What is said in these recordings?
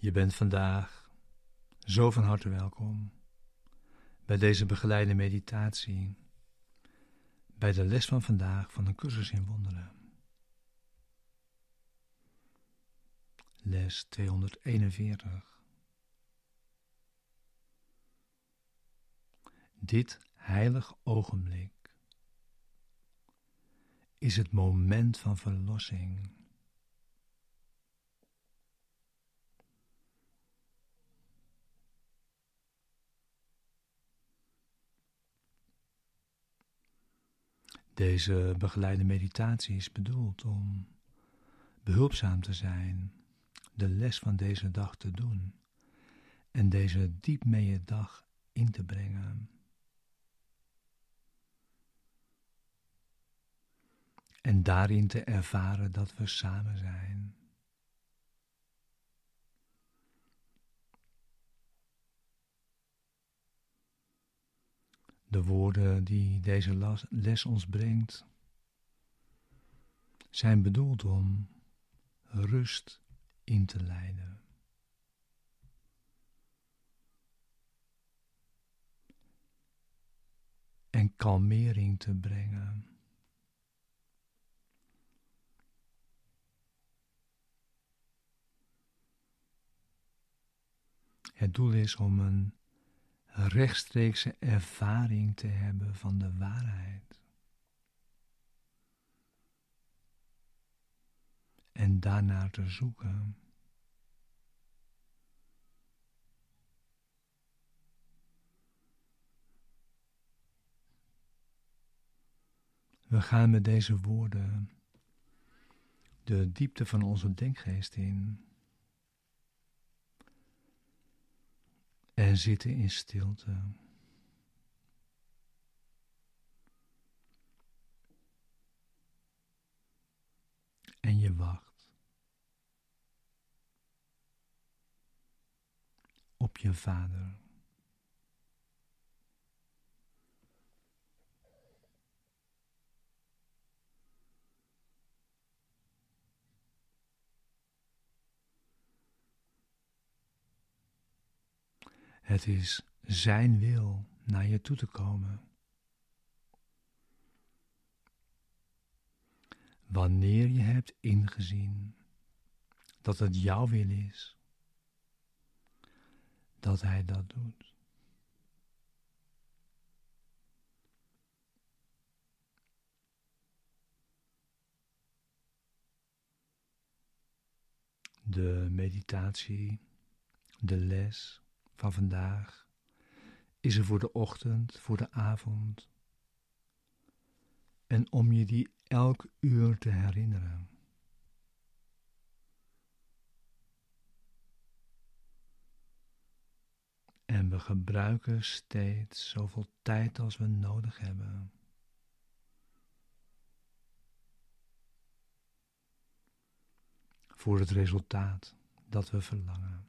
Je bent vandaag zo van harte welkom bij deze begeleide meditatie, bij de les van vandaag van een cursus in wonderen. Les 241. Dit heilig ogenblik is het moment van verlossing. Deze begeleide meditatie is bedoeld om behulpzaam te zijn, de les van deze dag te doen en deze diep mee dag in te brengen. En daarin te ervaren dat we samen zijn. De woorden die deze les ons brengt zijn bedoeld om rust in te leiden. En kalmering te brengen. Het doel is om een rechtstreekse ervaring te hebben van de waarheid. En daarnaar te zoeken. We gaan met deze woorden de diepte van onze denkgeest in. En zitten in stilte. En je wacht op je vader. Het is Zijn wil naar je toe te komen. Wanneer je hebt ingezien dat het jouw wil is, dat Hij dat doet. De meditatie, de les van vandaag is er voor de ochtend, voor de avond. En om je die elk uur te herinneren. En we gebruiken steeds zoveel tijd als we nodig hebben. Voor het resultaat dat we verlangen.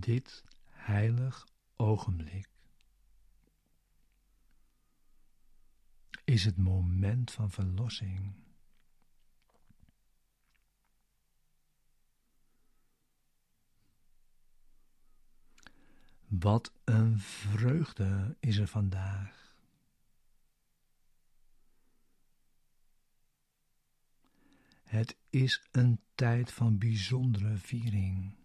Dit heilig ogenblik is het moment van verlossing. Wat een vreugde is er vandaag. Het is een tijd van bijzondere viering.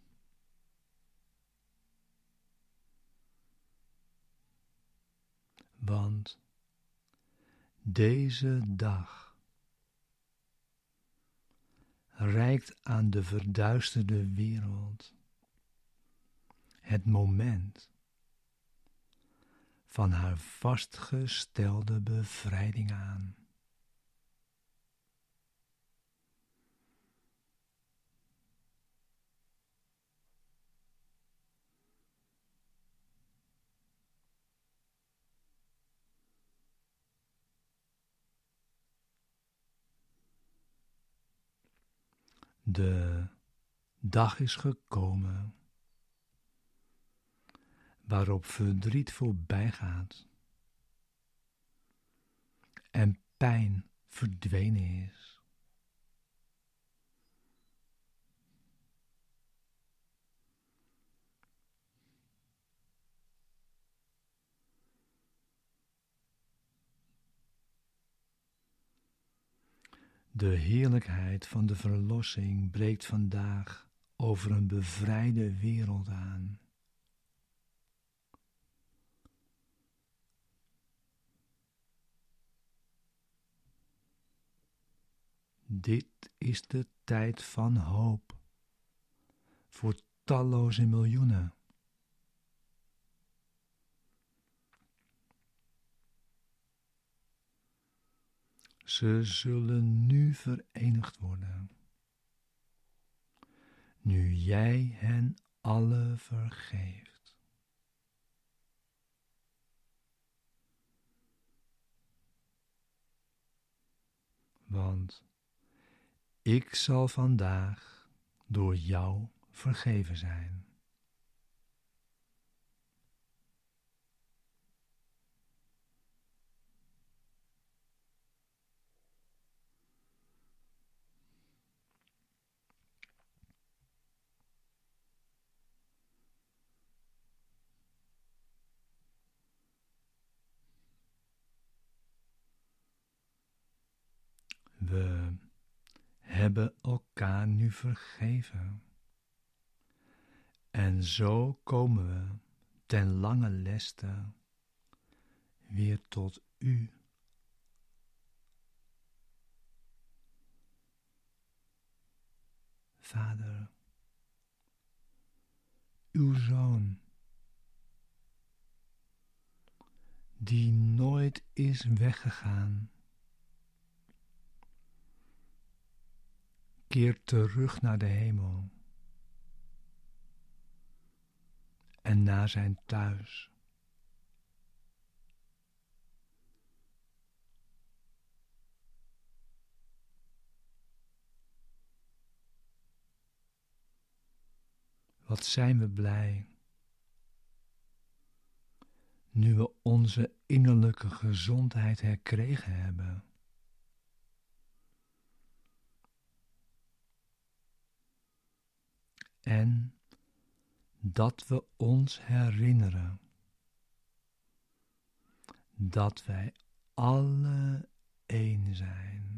Want deze dag reikt aan de verduisterde wereld het moment van haar vastgestelde bevrijding aan. De dag is gekomen waarop verdriet voorbij gaat en pijn verdwenen is. De heerlijkheid van de verlossing breekt vandaag over een bevrijde wereld aan. Dit is de tijd van hoop voor talloze miljoenen. Ze zullen nu verenigd worden. Nu jij hen alle vergeeft. Want ik zal vandaag door jou vergeven zijn. We hebben elkaar nu vergeven. En zo komen we ten lange leste weer tot u. Vader, uw zoon, die nooit is weggegaan terug naar de hemel en naar zijn thuis. Wat zijn we blij nu we onze innerlijke gezondheid herkregen hebben. En dat we ons herinneren dat wij alle één zijn.